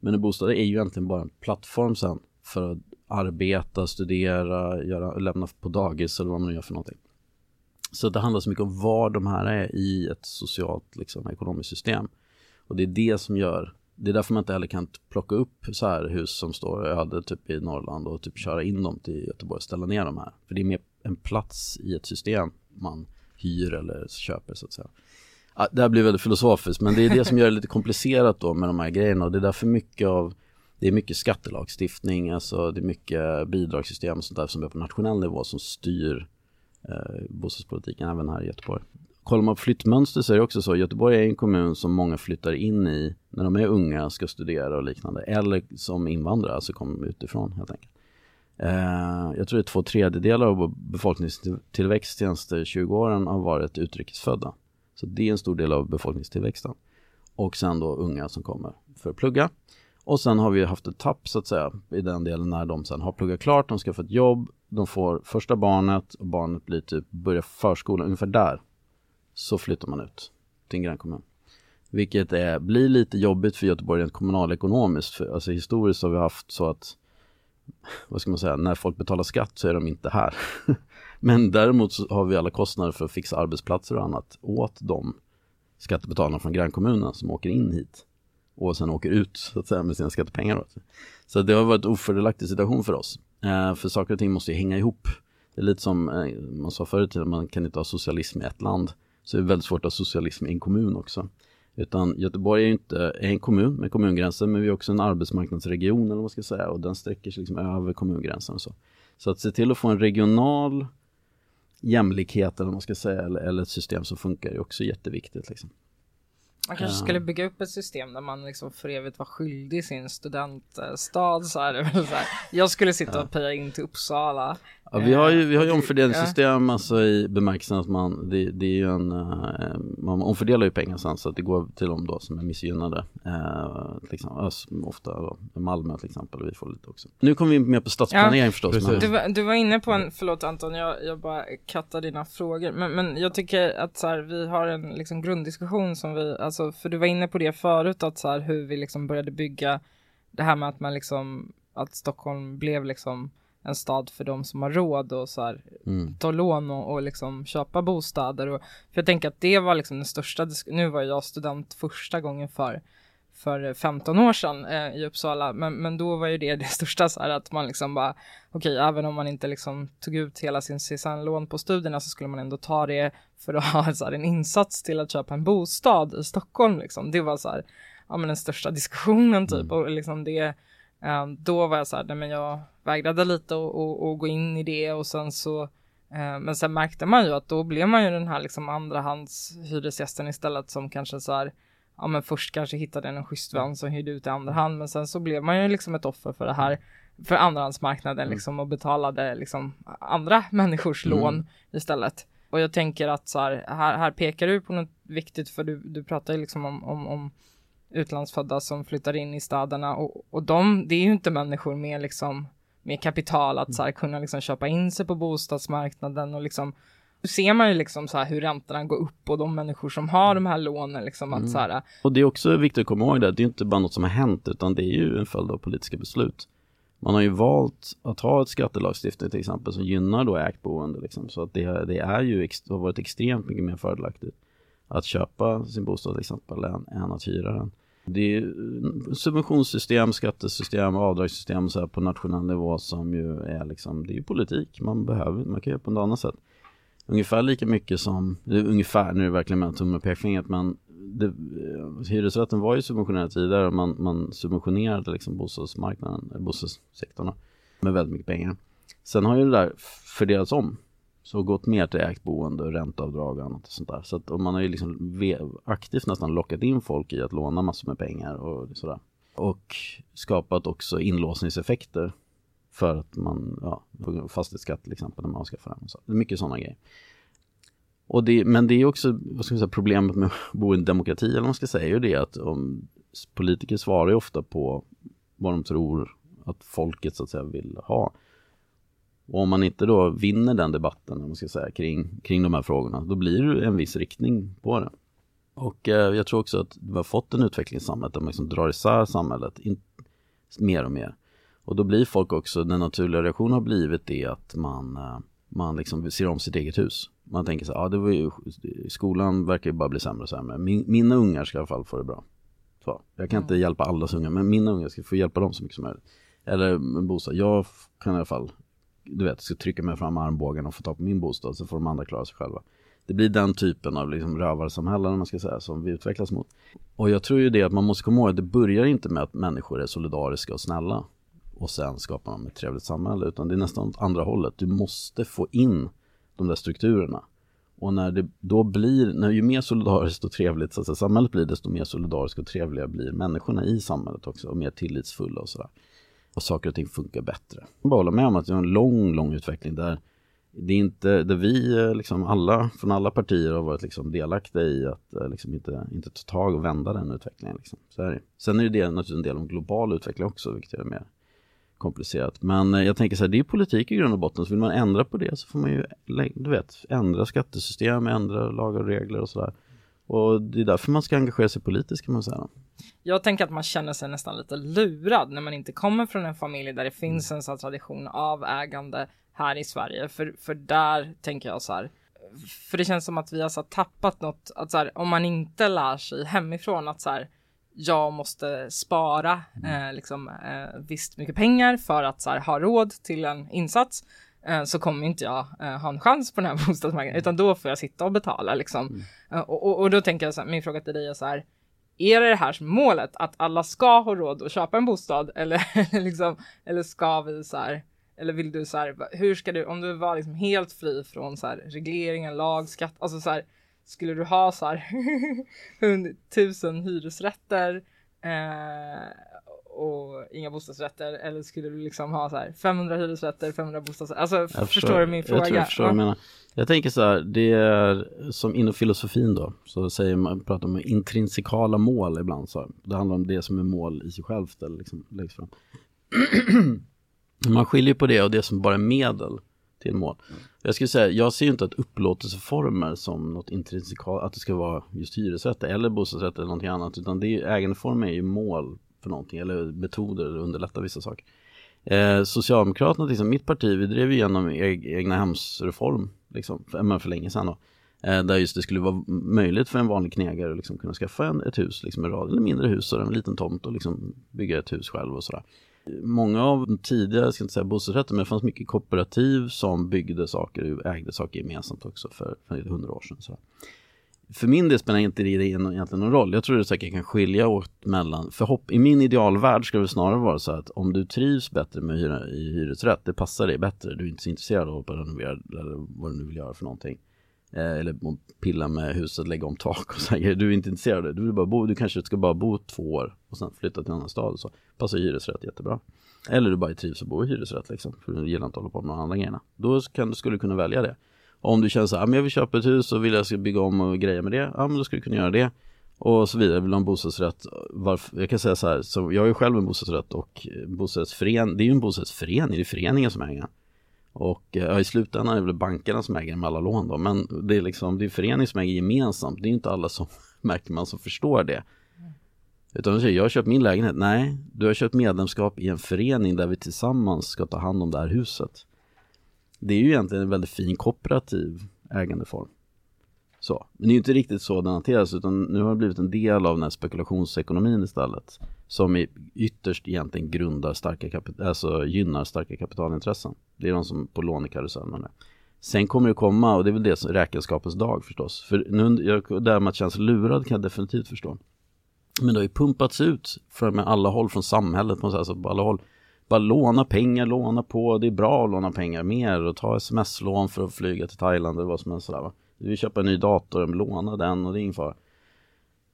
[SPEAKER 4] Men en bostad är ju egentligen bara en plattform sen för att arbeta, studera, göra, lämna på dagis eller vad man nu gör för någonting. Så det handlar så mycket om var de här är i ett socialt liksom, ekonomiskt system. Och det är det som gör, det är därför man inte heller kan plocka upp så här hus som står öde typ i Norrland och typ köra in dem till Göteborg och ställa ner dem här. För det är mer en plats i ett system man hyr eller köper så att säga. Det här blir väldigt filosofiskt men det är det som gör det lite komplicerat då med de här grejerna och det är därför mycket av det är mycket skattelagstiftning, alltså det är mycket bidragssystem och sånt där som är på nationell nivå som styr eh, bostadspolitiken även här i Göteborg. Kollar man på flyttmönster så är det också så, Göteborg är en kommun som många flyttar in i när de är unga, ska studera och liknande, eller som invandrare, alltså kommer utifrån helt enkelt. Eh, jag tror det är två tredjedelar av befolkningstillväxt de senaste 20 åren har varit utrikesfödda. Så det är en stor del av befolkningstillväxten. Och sen då unga som kommer för att plugga. Och sen har vi haft ett tapp så att säga i den delen när de sen har pluggat klart, de ska få ett jobb, de får första barnet och barnet blir typ, börjar förskolan, ungefär där. Så flyttar man ut till en grannkommun. Vilket är, blir lite jobbigt för Göteborg rent kommunalekonomiskt. För, alltså historiskt har vi haft så att, vad ska man säga, när folk betalar skatt så är de inte här. Men däremot så har vi alla kostnader för att fixa arbetsplatser och annat åt de skattebetalarna från grannkommunen som åker in hit och sen åker ut så att säga med sina skattepengar. Då. Så det har varit en ofördelaktig situation för oss. Eh, för saker och ting måste ju hänga ihop. Det är lite som eh, man sa förut, man kan inte ha socialism i ett land. Så det är väldigt svårt att ha socialism i en kommun också. Utan Göteborg är ju inte är en kommun med kommungränser men vi är också en arbetsmarknadsregion eller vad man ska säga och den sträcker sig liksom över kommungränsen och så. Så att se till att få en regional jämlikhet eller vad man ska säga eller, eller ett system som funkar är också jätteviktigt. Liksom.
[SPEAKER 2] Man kanske skulle bygga upp ett system där man liksom för evigt var skyldig sin studentstad så här. så här. Jag skulle sitta och peja in till Uppsala.
[SPEAKER 4] Ja, vi har ju, vi har ju omfördelningssystem alltså i bemärkelsen att man, det, det är ju en, uh, man omfördelar ju pengar sen så att det går till de då som är missgynnade. Uh, liksom, ofta då, Malmö till exempel, vi får lite också. Nu kommer vi mer på stadsplanering ja, förstås.
[SPEAKER 2] Men... Du, var, du var inne på en, förlåt Anton, jag, jag bara kattar dina frågor. Men, men jag tycker att så här, vi har en liksom grunddiskussion som vi, alltså för du var inne på det förut att så här, hur vi liksom började bygga det här med att man liksom, att Stockholm blev liksom en stad för de som har råd och så här, mm. ta lån och, och liksom köpa bostäder. Och, för jag tänker att det var liksom den största, nu var jag student första gången för för 15 år sedan eh, i Uppsala. Men, men då var ju det det största så här att man liksom bara okej, okay, även om man inte liksom tog ut hela sin CSN-lån på studierna så skulle man ändå ta det för att ha så här, en insats till att köpa en bostad i Stockholm liksom. Det var så här, ja men den största diskussionen typ mm. och liksom det eh, då var jag så här, nej men jag vägrade lite och, gå in i det och sen så eh, men sen märkte man ju att då blev man ju den här liksom andrahandshyresgästen istället som kanske så här ja men först kanske hittade en schysst vän som hyrde ut i andra hand men sen så blev man ju liksom ett offer för det här för andrahandsmarknaden mm. liksom och betalade liksom andra människors mm. lån istället. Och jag tänker att så här, här, här pekar du på något viktigt för du, du pratar ju liksom om, om, om utlandsfödda som flyttar in i städerna och, och de, det är ju inte människor med liksom med kapital att så här, kunna liksom köpa in sig på bostadsmarknaden och liksom ser man ju liksom så här hur räntorna går upp och de människor som har de här lånen liksom att mm. så här.
[SPEAKER 4] Och det är också viktigt att komma ihåg det, det är inte bara något som har hänt utan det är ju en följd av politiska beslut. Man har ju valt att ha ett skattelagstiftning till exempel som gynnar då ägt boende liksom. Så att det, det är ju, har varit extremt mycket mer fördelaktigt att köpa sin bostad till exempel än, än att hyra den. Det är subventionssystem, skattesystem, avdragssystem så på nationell nivå som ju är liksom, det är ju politik. Man behöver, man kan göra på något annat sätt. Ungefär lika mycket som, ungefär, nu är det verkligen med tumme och pekfingret, men det, eh, hyresrätten var ju subventionerad tidigare. Man, man subventionerade liksom bostadsmarknaden, eh, bostadssektorn med väldigt mycket pengar. Sen har ju det där fördelats om. Så gått mer till ägt boende, och ränteavdrag och annat och sånt där. Så att, och man har ju liksom aktivt nästan lockat in folk i att låna massor med pengar och sådär. Och skapat också inlåsningseffekter för att man, ja, fastighetsskatt till exempel när man avskaffar den. Så. Det är mycket sådana grejer. Och det, men det är också vad ska man säga, problemet med att bo i en demokrati, eller vad man ska säga, är ju det att om, politiker svarar ju ofta på vad de tror att folket så att säga vill ha. Och om man inte då vinner den debatten, man ska säga, kring, kring de här frågorna, då blir det en viss riktning på det. Och eh, jag tror också att vi har fått en utveckling i samhället där man liksom drar isär samhället in, mer och mer. Och då blir folk också, den naturliga reaktionen har blivit det att man, eh, man liksom ser om sitt eget hus. Man tänker så ja det var ju, skolan verkar ju bara bli sämre och sämre. Min, mina ungar ska i alla fall få det bra. Så, jag kan mm. inte hjälpa allas ungar, men mina ungar ska få hjälpa dem så mycket som möjligt. Eller en bostad, jag kan i alla fall, du vet, ska trycka mig fram armbågen och få ta på min bostad så får de andra klara sig själva. Det blir den typen av liksom rövarsamhällen man ska säga som vi utvecklas mot. Och jag tror ju det att man måste komma ihåg att det börjar inte med att människor är solidariska och snälla och sen skapar man ett trevligt samhälle utan det är nästan åt andra hållet. Du måste få in de där strukturerna. Och när det då blir, när ju mer solidariskt och trevligt så att säga, samhället blir, desto mer solidariskt och trevliga blir människorna i samhället också och mer tillitsfulla och sådär. Och saker och ting funkar bättre. Jag bara hålla med om att det är en lång, lång utveckling där det är inte, där vi eh, liksom alla, från alla partier har varit liksom delaktiga i att eh, liksom inte, inte ta tag och vända den utvecklingen. Liksom. Så är det. Sen är det naturligtvis en del om global utveckling också, vilket är mer komplicerat. Men eh, jag tänker så här, det är politik i grund och botten. Så vill man ändra på det så får man ju, du vet, ändra skattesystem, ändra lagar och regler och sådär. Och det är därför man ska engagera sig politiskt kan man säga.
[SPEAKER 2] Jag tänker att man känner sig nästan lite lurad när man inte kommer från en familj där det finns en sån tradition av ägande här i Sverige. För, för där tänker jag så här, för det känns som att vi har så tappat något, att så här, om man inte lär sig hemifrån att så här, jag måste spara mm. eh, liksom, eh, visst mycket pengar för att här, ha råd till en insats eh, så kommer inte jag eh, ha en chans på den här bostadsmarknaden utan då får jag sitta och betala liksom. Mm. Eh, och, och, och, då tänker jag så här, min fråga till dig är så här är det det här som målet att alla ska ha råd att köpa en bostad eller liksom eller ska vi så här eller vill du så här hur ska du om du var liksom helt fri från så här regleringen lag skatt alltså så här skulle du ha så här tusen hyresrätter eh, och inga bostadsrätter eller skulle du liksom ha så här 500 hyresrätter, 500 bostadsrätter? Alltså jag förstår, förstår du min fråga?
[SPEAKER 4] Jag, tror jag, förstår ja. jag, menar. jag tänker så här, det är som inom filosofin då, så säger man, pratar om intrinsikala mål ibland så. Det handlar om det som är mål i sig självt eller liksom läggs fram. man skiljer på det och det som bara är medel till mål. Mm. Jag skulle säga, jag ser inte att upplåtelseformer som något intrinsikalt, att det ska vara just hyresrätt eller bostadsrätt eller någonting annat, utan det är, ägandeformer är ju mål för någonting, eller metoder eller underlätta vissa saker. Eh, Socialdemokraterna, liksom, mitt parti, vi drev igenom e egna hemsreform, liksom, för, för länge sedan då. Eh, där just det skulle vara möjligt för en vanlig knegare att liksom kunna skaffa en, ett hus, liksom en rad, eller mindre hus och en liten tomt och liksom bygga ett hus själv och sådär. Många av de tidigare, jag ska inte säga bostadsrätter, men det fanns mycket kooperativ som byggde saker, ägde saker gemensamt också för, för hundra år sedan. Så. För min del spelar inte det egentligen någon roll. Jag tror det säkert kan skilja åt mellan, för hopp, i min idealvärld ska det snarare vara så att om du trivs bättre med hyra, i hyresrätt, det passar dig bättre, du är inte så intresserad av att renovera eller vad du nu vill göra för någonting Eh, eller pilla med huset, lägga om tak och så här. Du är inte intresserad av det. Du vill bara bo, du kanske ska bara bo två år och sen flytta till en annan stad och så. Passar hyresrätt jättebra. Eller du bara trivs att bo i hyresrätt liksom. För du gillar inte att hålla på med de andra grejerna. Då kan, skulle du kunna välja det. Om du känner så här, ah, men jag vill köpa ett hus och vill jag ska bygga om och greja med det. Ja men då skulle du kunna göra det. Och så vidare, vill du ha en bostadsrätt? Varför, jag kan säga så här, så jag är ju själv en bostadsrätt och eh, bostadsförening, det är ju en bostadsförening, det är föreningen som äger och ja, i slutändan är det väl bankerna som äger med alla lån då. Men det är liksom, det är föreningen som äger gemensamt. Det är inte alla som, märker man, som förstår det. Utan du säger, jag har köpt min lägenhet. Nej, du har köpt medlemskap i en förening där vi tillsammans ska ta hand om det här huset. Det är ju egentligen en väldigt fin kooperativ ägandeform. Så. Men det är ju inte riktigt så den hanteras utan nu har det blivit en del av den här spekulationsekonomin istället. Som ytterst egentligen grundar starka kapital, alltså gynnar starka kapitalintressen. Det är de som på lånekarusellen. Sen kommer det komma, och det är väl det som räkenskapens dag förstås. För nu, jag, det här med att känna sig lurad kan jag definitivt förstå. Men det har ju pumpats ut från alla håll från samhället, på, alltså på alla håll. Bara låna pengar, låna på, det är bra att låna pengar mer och ta sms-lån för att flyga till Thailand eller vad som helst sådär va. Du vill köpa en ny dator, låna den och det är ingen fara.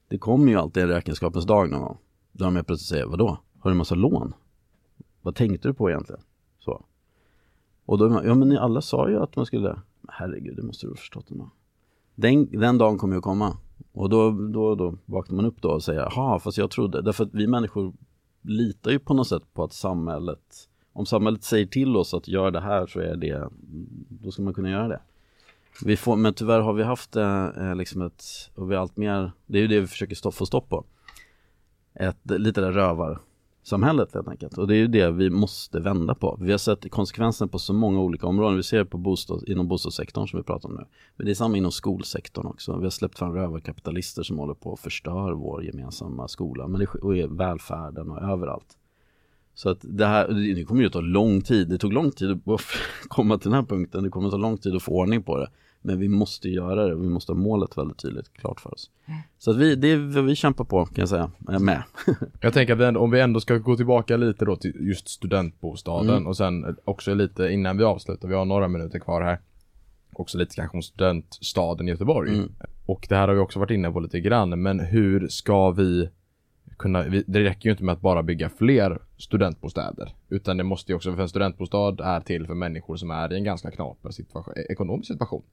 [SPEAKER 4] Det kommer ju alltid en räkenskapens dag någon gång. Då de plötsligt säger, vadå? Har du en massa lån? Vad tänkte du på egentligen? Så. Och då, ja men ni alla sa ju att man skulle, herregud det måste du ha förstått ändå. Den, den dagen kommer ju att komma. Och då, då, då vaknar man upp då och säger, jaha fast jag trodde, därför att vi människor litar ju på något sätt på att samhället, om samhället säger till oss att gör det här så är det, då ska man kunna göra det. Vi får, men tyvärr har vi haft eh, eh liksom ett, och vi allt mer, det är ju det vi försöker stopp, få stopp på. Ett lite där rövarsamhället helt enkelt. Och det är ju det vi måste vända på. Vi har sett konsekvensen på så många olika områden. Vi ser det på bostad, inom bostadssektorn som vi pratar om nu. Men det är samma inom skolsektorn också. Vi har släppt fram rövarkapitalister som håller på att förstör vår gemensamma skola. Men det, och välfärden och överallt. Så att det här, det kommer ju att ta lång tid. Det tog lång tid att komma till den här punkten. Det kommer att ta lång tid att få ordning på det. Men vi måste göra det vi måste ha målet väldigt tydligt klart för oss. Mm. Så att vi, det är vad vi kämpar på kan jag säga, med.
[SPEAKER 3] jag tänker att om vi ändå ska gå tillbaka lite då till just studentbostaden mm. och sen också lite innan vi avslutar, vi har några minuter kvar här. Också lite kanske om studentstaden Göteborg. Mm. Och det här har vi också varit inne på lite grann, men hur ska vi kunna, det räcker ju inte med att bara bygga fler studentbostäder. Utan det måste ju också, för en studentbostad är till för människor som är i en ganska knaper situation, ekonomisk situation.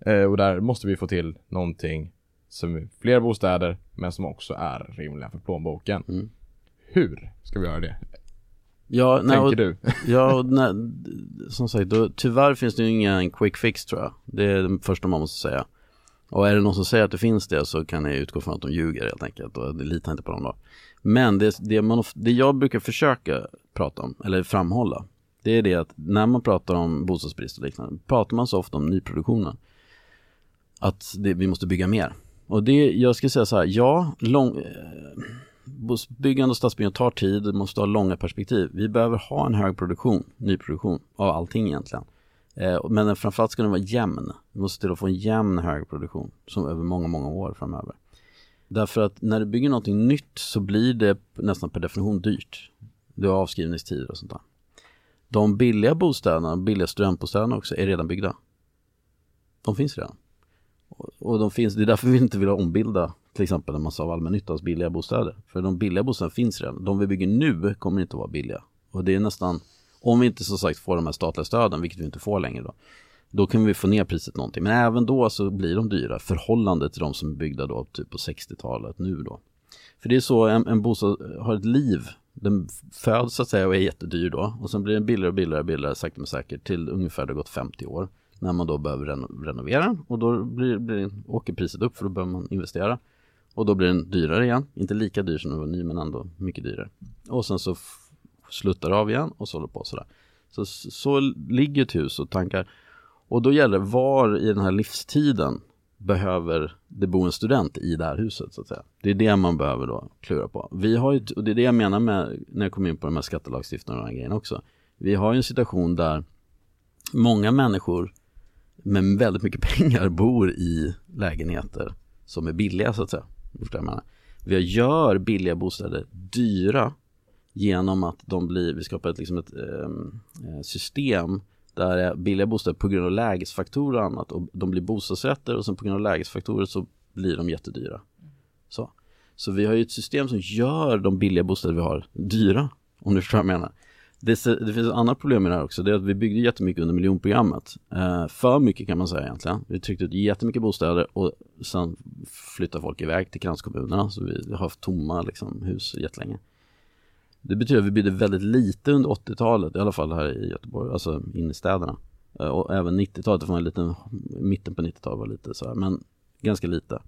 [SPEAKER 3] Eh, och där måste vi få till någonting som är fler bostäder men som också är rimliga för plånboken. Mm. Hur ska vi göra det?
[SPEAKER 4] Ja,
[SPEAKER 3] Tänker nej, du?
[SPEAKER 4] ja, nej, som sagt, då, tyvärr finns det ju ingen quick fix tror jag. Det är det första man måste säga. Och är det någon som säger att det finns det så kan jag utgå från att de ljuger helt enkelt och litar inte på dem då. Men det, det, man, det jag brukar försöka prata om, eller framhålla, det är det att när man pratar om bostadsbrist och liknande, pratar man så ofta om nyproduktionen att det, vi måste bygga mer. Och det, jag ska säga så här, ja, lång, eh, byggande och stadsbyggande tar tid, det måste ha långa perspektiv. Vi behöver ha en hög produktion, nyproduktion av allting egentligen. Eh, men framförallt ska den vara jämn. Vi måste till att få en jämn hög produktion som över många, många år framöver. Därför att när du bygger någonting nytt så blir det nästan per definition dyrt. Du har avskrivningstider och sånt där. De billiga bostäderna, billiga studentbostäderna också, är redan byggda. De finns redan. Och de finns, det är därför vi inte vill ombilda till exempel en massa av allmännyttans billiga bostäder. För de billiga bostäderna finns redan. De vi bygger nu kommer inte att vara billiga. Och det är nästan, om vi inte som sagt får de här statliga stöden, vilket vi inte får längre då, då kan vi få ner priset någonting. Men även då så blir de dyra förhållande till de som är byggda då typ på 60-talet nu då. För det är så, en, en bostad har ett liv. Den föds så att säga och är jättedyr då. Och sen blir den billigare och billigare och billigare sakta men säkert till ungefär det har gått 50 år när man då behöver reno renovera och då blir, blir, åker priset upp för då behöver man investera. Och då blir den dyrare igen, inte lika dyr som den var ny men ändå mycket dyrare. Och sen så sluttar det av igen och så håller på sådär. Så, så ligger ett hus och tankar. Och då gäller det var i den här livstiden behöver det bo en student i det här huset så att säga. Det är det man behöver då klura på. Vi har ju, och det är det jag menar med när jag kommer in på de här skattelagstiftningarna och den här grejen också. Vi har ju en situation där många människor med väldigt mycket pengar bor i lägenheter som är billiga så att säga. Vi gör billiga bostäder dyra genom att de blir, vi skapar ett, liksom ett ehm, eh, system där billiga bostäder på grund av lägesfaktorer och annat och de blir bostadsrätter och sen på grund av lägesfaktorer så blir de jättedyra. Så, så vi har ju ett system som gör de billiga bostäder vi har dyra, om du förstår vad jag menar. Det, det finns ett annat problem med det här också, det är att vi byggde jättemycket under miljonprogrammet. Eh, för mycket kan man säga egentligen. Vi tryckte ut jättemycket bostäder och sen flyttade folk iväg till kranskommunerna så vi har haft tomma liksom, hus jättelänge. Det betyder att vi byggde väldigt lite under 80-talet, i alla fall här i Göteborg, alltså in i städerna. Eh, och även 90-talet, det var en liten, mitten på 90-talet var lite så här, men ganska lite.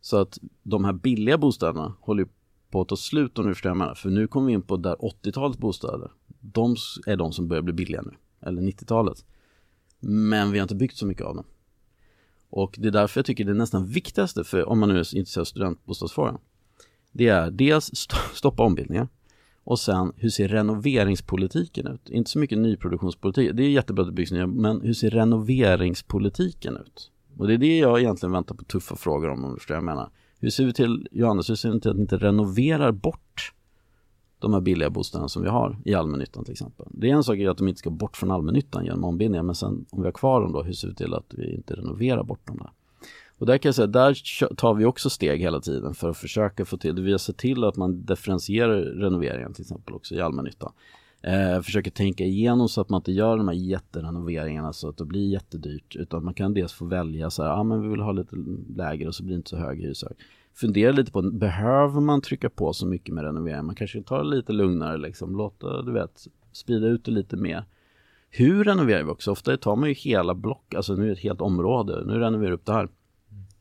[SPEAKER 4] Så att de här billiga bostäderna håller ju på att ta slut om du förstår vad jag menar. För nu kommer vi in på där 80-talets bostäder. De är de som börjar bli billiga nu. Eller 90-talet. Men vi har inte byggt så mycket av dem. Och det är därför jag tycker det är nästan viktigaste för om man nu är intresserad av studentbostadsfrågan. Det är dels stoppa ombildningar. Och sen, hur ser renoveringspolitiken ut? Inte så mycket nyproduktionspolitik, det är jättebra att det byggs nya, men hur ser renoveringspolitiken ut? Och det är det jag egentligen väntar på tuffa frågor om, om du förstår vad jag menar. Hur ser vi till, Johannes, hur ser vi till att ni inte renoverar bort de här billiga bostäderna som vi har i allmännyttan till exempel. Det är en sak att de inte ska bort från allmännyttan genom ombildningar, men sen om vi har kvar dem då, hur ser vi till att vi inte renoverar bort dem där? Och där kan jag säga, där tar vi också steg hela tiden för att försöka få till det. Vi har sett till att man differentierar renoveringen till exempel också i allmännyttan. Eh, försöker tänka igenom så att man inte gör de här jätterenoveringarna så att det blir jättedyrt. Utan man kan dels få välja så här, ja ah, men vi vill ha lite lägre och så blir det inte så hög hyreshöjning. Fundera lite på, behöver man trycka på så mycket med renovering? Man kanske tar det lite lugnare liksom, låta, du vet, sprida ut det lite mer. Hur renoverar vi också? Ofta tar man ju hela block, alltså nu är det ett helt område, nu renoverar vi upp det här.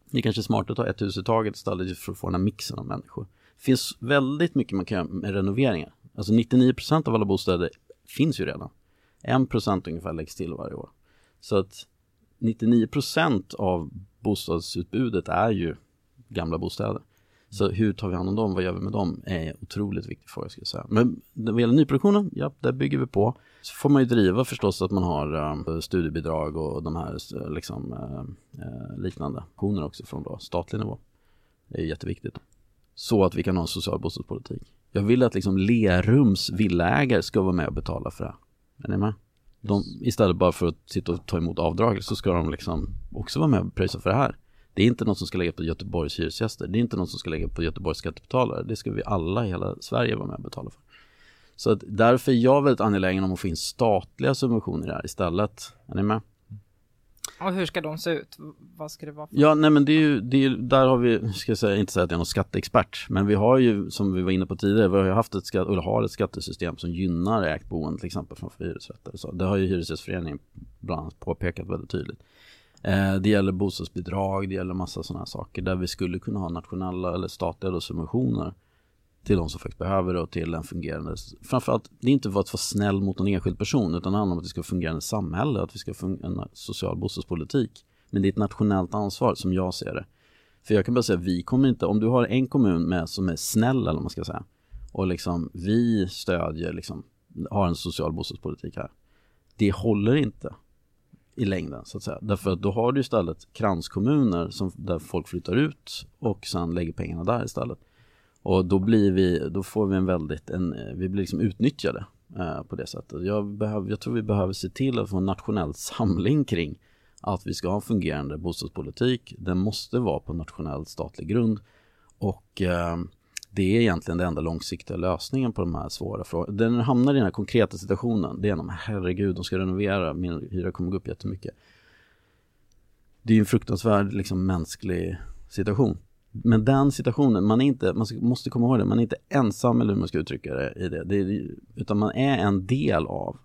[SPEAKER 4] Det är kanske smart att ta ett hus i taget istället för att få den här mixen av människor. Det finns väldigt mycket man kan göra med renoveringar. Alltså 99% av alla bostäder finns ju redan. 1% ungefär läggs till varje år. Så att 99% av bostadsutbudet är ju gamla bostäder. Så hur tar vi hand om dem, vad gör vi med dem, är en otroligt viktig fråga ska jag säga. Men vad gäller nyproduktionen, ja, där bygger vi på. Så får man ju driva förstås att man har uh, studiebidrag och de här liksom, uh, liknande aktioner också från då, statlig nivå. Det är jätteviktigt. Så att vi kan ha en social bostadspolitik. Jag vill att liksom Lerums villaägare ska vara med och betala för det. Är ni med? De, istället bara för att sitta och ta emot avdrag så ska de liksom också vara med och pröjsa för det här. Det är inte något som ska lägga på Göteborgs hyresgäster. Det är inte något som ska lägga på Göteborgs skattebetalare. Det ska vi alla i hela Sverige vara med och betala för. Så att därför är jag väldigt angelägen om att få in statliga subventioner här istället. Är ni med?
[SPEAKER 2] Och hur ska de se ut? Vad ska det vara? För?
[SPEAKER 4] Ja, nej men det är ju, det är, där har vi, ska jag säga, inte säga att jag är någon skatteexpert, men vi har ju, som vi var inne på tidigare, vi har ju haft ett, skatt, eller har ett skattesystem som gynnar ägt boende till exempel från hyresrätter. Så det har ju Hyresgästföreningen bland annat påpekat väldigt tydligt. Eh, det gäller bostadsbidrag, det gäller massa sådana här saker där vi skulle kunna ha nationella eller statliga subventioner till de som faktiskt behöver det och till en fungerande, framförallt, det är inte för att vara snäll mot en enskild person utan det handlar om att det ska fungera i samhälle, att vi ska få en social bostadspolitik. Men det är ett nationellt ansvar som jag ser det. För jag kan bara säga, vi kommer inte, om du har en kommun med som är snäll eller vad man ska säga och liksom vi stödjer liksom, har en social bostadspolitik här. Det håller inte i längden så att säga. Därför att då har du istället kranskommuner som, där folk flyttar ut och sen lägger pengarna där istället. Och då blir vi, då får vi en väldigt, en, vi blir liksom utnyttjade eh, på det sättet. Jag, behöv, jag tror vi behöver se till att få en nationell samling kring att vi ska ha en fungerande bostadspolitik. Den måste vara på nationell statlig grund och eh, det är egentligen den enda långsiktiga lösningen på de här svåra frågorna. Den hamnar i den här konkreta situationen, det är när herregud, de ska renovera, min hyra kommer gå upp jättemycket. Det är ju en fruktansvärd liksom, mänsklig situation. Men den situationen, man, är inte, man måste komma ihåg det, man är inte ensam eller hur man ska uttrycka det i det, det är, utan man är en del av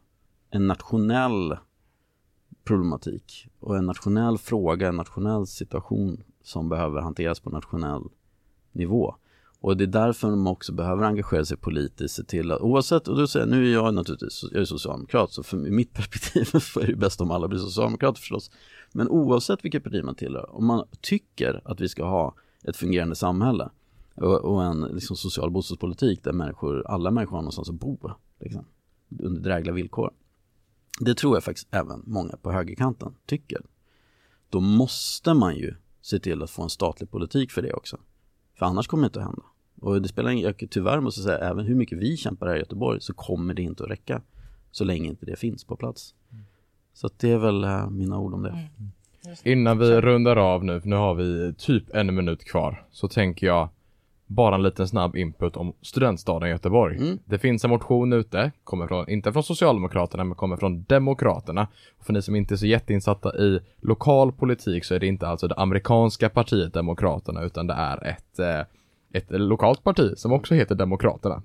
[SPEAKER 4] en nationell problematik och en nationell fråga, en nationell situation som behöver hanteras på nationell nivå. Och det är därför de också behöver engagera sig politiskt, se till att oavsett, och då säger jag, nu är jag naturligtvis, jag är socialdemokrat, så för mitt perspektiv så är det bäst om alla blir socialdemokrater förstås. Men oavsett vilket parti man tillhör, om man tycker att vi ska ha ett fungerande samhälle och, och en liksom, social bostadspolitik där människor, alla människor har någonstans att bo liksom, under drägliga villkor. Det tror jag faktiskt även många på högerkanten tycker. Då måste man ju se till att få en statlig politik för det också. För annars kommer det inte att hända. Och det spelar ingen, tyvärr måste jag säga, även hur mycket vi kämpar här i Göteborg så kommer det inte att räcka. Så länge inte det finns på plats. Så det är väl äh, mina ord om det. Mm.
[SPEAKER 3] Innan vi rundar av nu, för nu har vi typ en minut kvar, så tänker jag bara en liten snabb input om studentstaden Göteborg. Mm. Det finns en motion ute, kommer från, inte från Socialdemokraterna, men kommer från Demokraterna. Och för ni som inte är så jätteinsatta i lokal politik så är det inte alltså det amerikanska partiet Demokraterna, utan det är ett, eh, ett lokalt parti som också heter Demokraterna.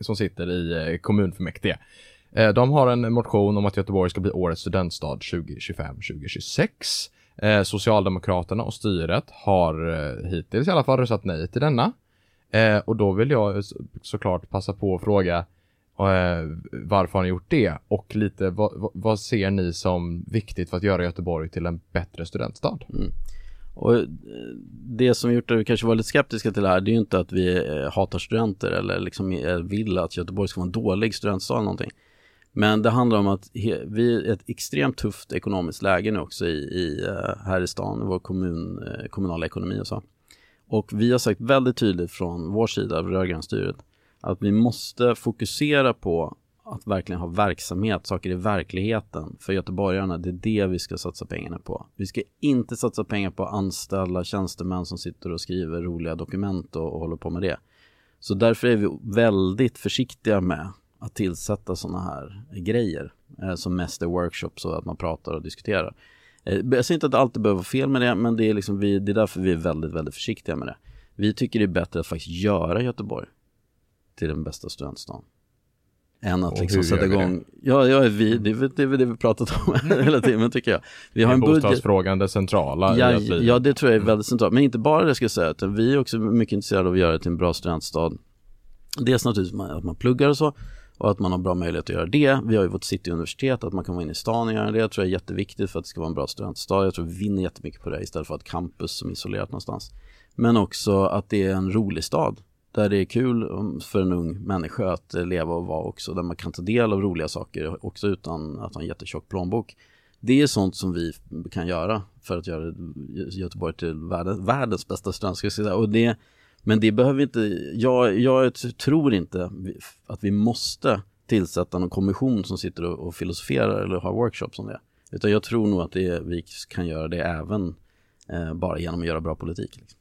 [SPEAKER 3] Som sitter i eh, kommunfullmäktige. Eh, de har en motion om att Göteborg ska bli årets studentstad 2025-2026. Socialdemokraterna och styret har hittills i alla fall röstat nej till denna. Eh, och då vill jag såklart passa på att fråga eh, varför har ni gjort det? Och lite vad, vad, ser ni som viktigt för att göra Göteborg till en bättre studentstad? Mm.
[SPEAKER 4] Och eh, det som gjort att vi kanske var lite skeptiska till det här, det är ju inte att vi eh, hatar studenter eller liksom vill att Göteborg ska vara en dålig studentstad eller någonting. Men det handlar om att vi är ett extremt tufft ekonomiskt läge nu också i, i eh, här i stan, vår kommun, kommunala ekonomi och så. Och vi har sagt väldigt tydligt från vår sida av rödgrönstyret att vi måste fokusera på att verkligen ha verksamhet, saker i verkligheten för göteborgarna. Det är det vi ska satsa pengarna på. Vi ska inte satsa pengar på att anställa tjänstemän som sitter och skriver roliga dokument och, och håller på med det. Så därför är vi väldigt försiktiga med att tillsätta sådana här grejer eh, som mest är workshops och att man pratar och diskuterar. Eh, jag säger inte att det alltid behöver vara fel med det, men det är, liksom vi, det är därför vi är väldigt, väldigt försiktiga med det. Vi tycker det är bättre att faktiskt göra Göteborg till den bästa studentstaden. Än att liksom sätta igång, ja, ja vi, det, är, det är det vi pratat om hela tiden tycker jag.
[SPEAKER 3] Vi har en budget. Bostadsfrågan det centrala.
[SPEAKER 4] Ja, ja, det tror jag är väldigt centralt. Men inte bara det ska jag säga, utan vi är också mycket intresserade av att göra det till en bra studentstad. Dels naturligtvis att man pluggar och så, och att man har bra möjlighet att göra det. Vi har ju vårt cityuniversitet, att man kan vara inne i stan och göra det. Jag tror jag är jätteviktigt för att det ska vara en bra studentstad. Jag tror vi vinner jättemycket på det istället för att campus som är isolerat någonstans. Men också att det är en rolig stad där det är kul um, för en ung människa att eh, leva och vara också, där man kan ta del av roliga saker också utan att ha en jättetjock plånbok. Det är sånt som vi kan göra för att göra eh, Göteborg till världens, världens bästa studentstad. Och det men det behöver inte, jag, jag tror inte att vi måste tillsätta någon kommission som sitter och, och filosoferar eller har workshops om det. Utan jag tror nog att det, vi kan göra det även eh, bara genom att göra bra politik. Liksom.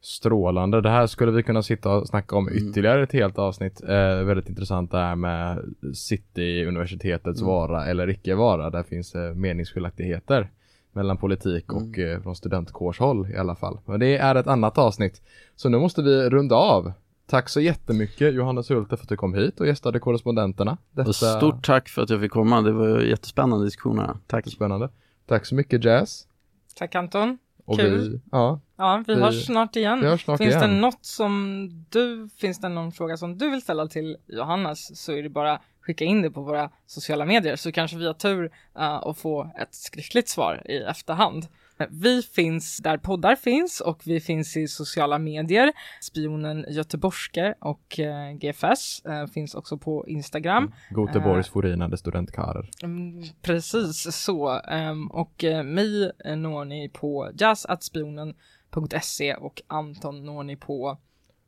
[SPEAKER 3] Strålande. Det här skulle vi kunna sitta och snacka om mm. ytterligare ett helt avsnitt. Eh, väldigt intressant det här med City-universitetets mm. vara eller icke vara. Där finns eh, meningsskiljaktigheter mellan politik och mm. eh, från studentkårshåll i alla fall. Men det är ett annat avsnitt. Så nu måste vi runda av. Tack så jättemycket Johannes Hulte för att du kom hit och gästade korrespondenterna.
[SPEAKER 4] Detta... Stort tack för att jag fick komma. Det var jättespännande diskussioner. Tack.
[SPEAKER 3] Spännande. Tack så mycket Jazz.
[SPEAKER 2] Tack Anton.
[SPEAKER 3] Och Kul. Vi, ja,
[SPEAKER 2] ja, vi, vi hörs snart igen.
[SPEAKER 3] Hörs snart
[SPEAKER 2] finns
[SPEAKER 3] igen.
[SPEAKER 2] det något som du, finns det någon fråga som du vill ställa till Johannes så är det bara skicka in det på våra sociala medier så kanske vi har tur uh, att få ett skriftligt svar i efterhand. Vi finns där poddar finns och vi finns i sociala medier. Spionen Göteborgske och uh, GFS finns också på Instagram. Mm.
[SPEAKER 3] Göteborgs förenade studentkörer.
[SPEAKER 2] Um, precis så. Um, och mig når ni på jazzatspionen.se och Anton når ni på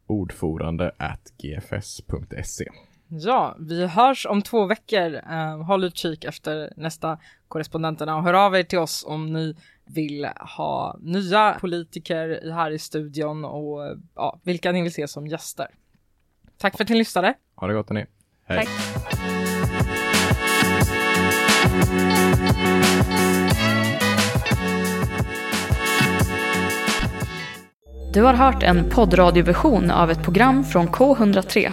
[SPEAKER 3] ordförande at gfs.se.
[SPEAKER 2] Ja, vi hörs om två veckor. Uh, håll utkik efter nästa korrespondenterna och hör av er till oss om ni vill ha nya politiker här i studion och ja, vilka ni vill se som gäster. Tack för att ni lyssnade.
[SPEAKER 3] Ha det gott hörni. Hej. Tack.
[SPEAKER 1] Du har hört en poddradioversion av ett program från K103.